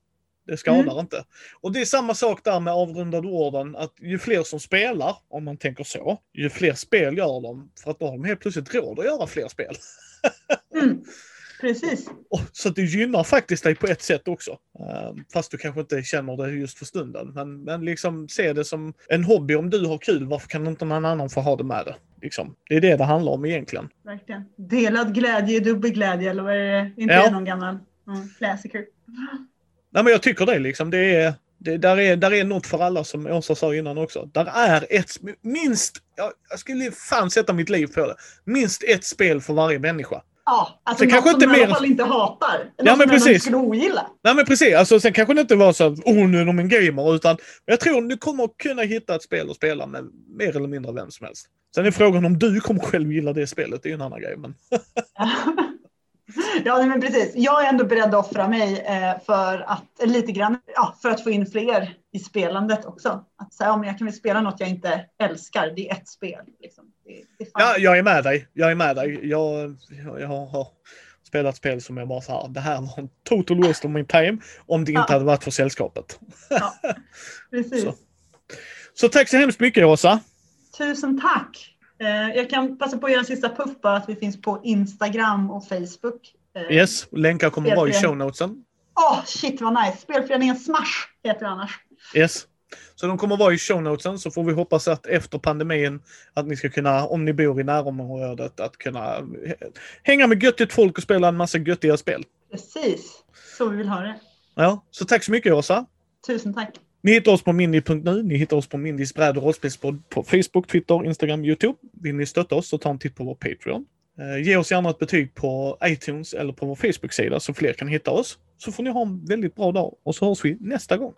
Det skadar mm. inte. Och det är samma sak där med avrundade orden, att ju fler som spelar, om man tänker så, ju fler spel gör de, för att då har de helt plötsligt råd att göra fler spel. mm. Precis. Så det gynnar faktiskt dig på ett sätt också. Ehm, fast du kanske inte känner det just för stunden. Men, men liksom se det som en hobby. Om du har kul, varför kan inte någon annan få ha det med det? Liksom. Det är det det handlar om egentligen. Verkligen. Delad glädje är dubbel glädje, eller vad är det? Inte ja. någon gammal mm, klassiker? Nej, men jag tycker det liksom. Det är, det, där, är, där är något för alla som Åsa sa innan också. Där är ett, minst, jag, jag skulle fan sätta mitt liv på det, minst ett spel för varje människa. Ja, alltså sen kanske inte mer... i alla fall inte hatar. Ja, men precis. skulle ogilla. Nej, men precis. Alltså, sen kanske det inte var så att oh, nu är de en gamer, utan jag tror du kommer kunna hitta ett spel att spela med mer eller mindre vem som helst. Sen är frågan om du kommer själv gilla det spelet, det är ju en annan grej. Men... ja, men precis. Jag är ändå beredd att offra mig eh, för att lite grann, ja, för att få in fler i spelandet också. Att säga, ja, men jag kan väl spela något jag inte älskar. Det är ett spel. Liksom. Ja, jag är med dig. Jag är med dig. Jag, jag, jag har spelat spel som jag bara så här, det här var en total waste of my time om det inte ja. hade varit för sällskapet. Ja, precis. så. så tack så hemskt mycket Åsa. Tusen tack. Eh, jag kan passa på att göra en sista puff bara att vi finns på Instagram och Facebook. Eh, yes, länkar kommer vara i show notesen. Åh, oh, shit vad nice. Spelföreningen Smash heter det annars. Yes. Så de kommer vara i show notesen så får vi hoppas att efter pandemin att ni ska kunna, om ni bor i närområdet, att kunna hänga med göttigt folk och spela en massa göttiga spel. Precis, så vi vill ha det. Ja, så tack så mycket Åsa. Tusen tack. Ni hittar oss på mindy.nu, ni hittar oss på Mindys bräd och rollspelspodd på Facebook, Twitter, Instagram, Youtube. Vill ni stötta oss så ta en titt på vår Patreon. Eh, ge oss gärna ett betyg på iTunes eller på vår Facebook-sida så fler kan hitta oss. Så får ni ha en väldigt bra dag och så hörs vi nästa gång.